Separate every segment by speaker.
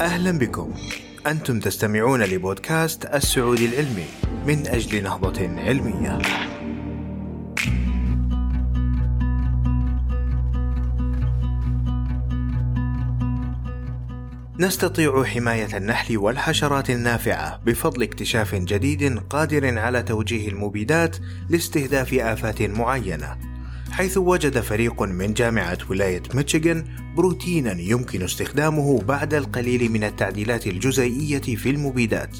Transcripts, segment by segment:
Speaker 1: أهلا بكم. أنتم تستمعون لبودكاست السعودي العلمي من أجل نهضة علمية. نستطيع حماية النحل والحشرات النافعة بفضل اكتشاف جديد قادر على توجيه المبيدات لاستهداف آفات معينة. حيث وجد فريق من جامعة ولاية ميشيغان بروتينا يمكن استخدامه بعد القليل من التعديلات الجزيئية في المبيدات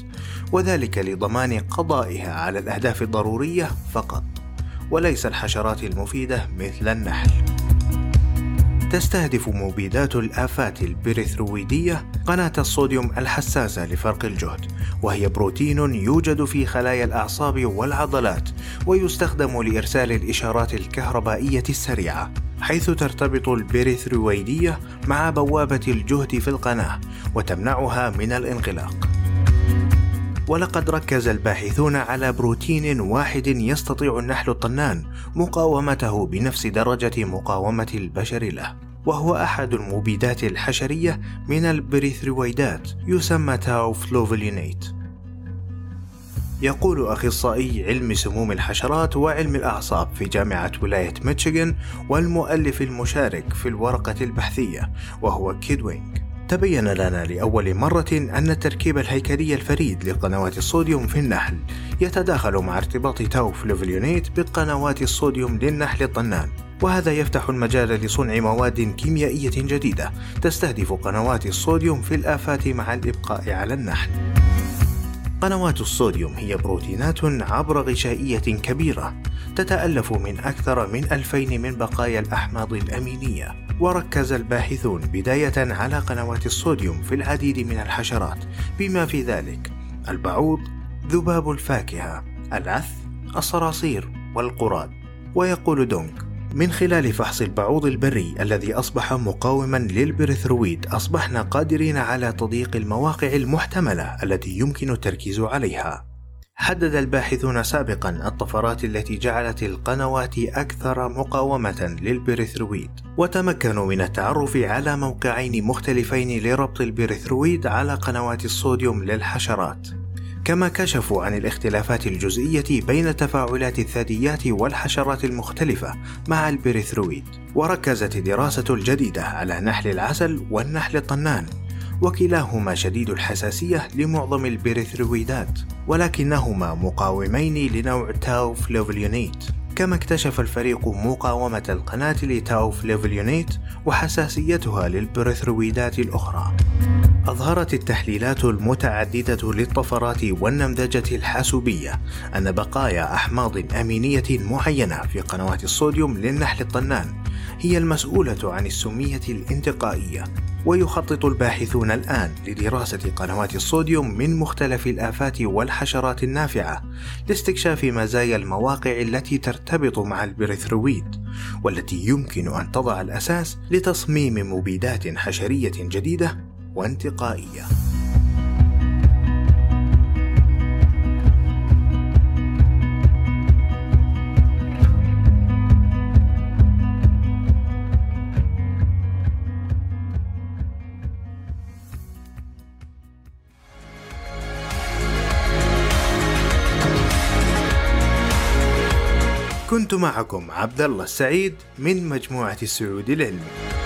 Speaker 1: وذلك لضمان قضائها على الأهداف الضرورية فقط وليس الحشرات المفيدة مثل النحل. تستهدف مبيدات الآفات البريثرويدية قناة الصوديوم الحساسة لفرق الجهد وهي بروتين يوجد في خلايا الأعصاب والعضلات ويستخدم لإرسال الإشارات الكهربائية السريعة حيث ترتبط البريثرويدية مع بوابة الجهد في القناة وتمنعها من الانغلاق. ولقد ركز الباحثون على بروتين واحد يستطيع النحل الطنان مقاومته بنفس درجة مقاومة البشر له. وهو أحد المبيدات الحشرية من البريثرويدات يسمى تاو فلوفالينيت يقول أخصائي علم سموم الحشرات وعلم الأعصاب في جامعة ولاية ميشيغان والمؤلف المشارك في الورقة البحثية وهو كي دونغ تبين لنا لأول مرة أن التركيب الهيكلي الفريد لقنوات الصوديوم في النحل يتداخل مع ارتباط تاو فلوفالينيت بقنوات الصوديوم للنحل الطنان وهذا يفتح المجال لصنع مواد كيميائية جديدة تستهدف قنوات الصوديوم في الآفات مع الإبقاء على النحل. قنوات الصوديوم هي بروتينات عبر غشائية كبيرة تتألف من أكثر من ألفين من بقايا الأحماض الأمينية وركز الباحثون بداية على قنوات الصوديوم في العديد من الحشرات بما في ذلك البعوض ذباب الفاكهة العث الصراصير والقراد ويقول دونغ من خلال فحص البعوض البري الذي أصبح مقاوما للبريثرويد أصبحنا قادرين على تضييق المواقع المحتملة التي يمكن التركيز عليها. حدد الباحثون سابقا الطفرات التي جعلت القنوات أكثر مقاومة للبريثرويد. وتمكنوا من التعرف على موقعين مختلفين لربط البريثرويد على قنوات الصوديوم للحشرات. كما كشفوا عن الاختلافات الجزيئية بين تفاعلات الثدييات والحشرات المختلفة مع البريثرويد وركزت الدراسة الجديدة على نحل العسل والنحل الطنان وكلاهما شديد الحساسية لمعظم البريثرويدات ولكنهما مقاومين لنوع تاو فلوفالينات. كما اكتشف الفريق مقاومة القناة تاو فلوفالينات وحساسيتها للبريثرويدات الأخرى. أظهرت التحليلات المتعددة للطفرات والنمذجة الحاسوبية أن بقايا أحماض أمينية معينة في قنوات الصوديوم للنحل الطنان هي المسؤولة عن السمية الانتقائية ويخطط الباحثون الآن لدراسة قنوات الصوديوم من مختلف الآفات والحشرات النافعة لاستكشاف مزايا المواقع التي ترتبط مع البريثرويد والتي يمكن أن تضع الأساس لتصميم مبيدات حشرية جديدة وانتقائية. كنت معكم عبد الله السعيد من مجموعة السعود العلمي.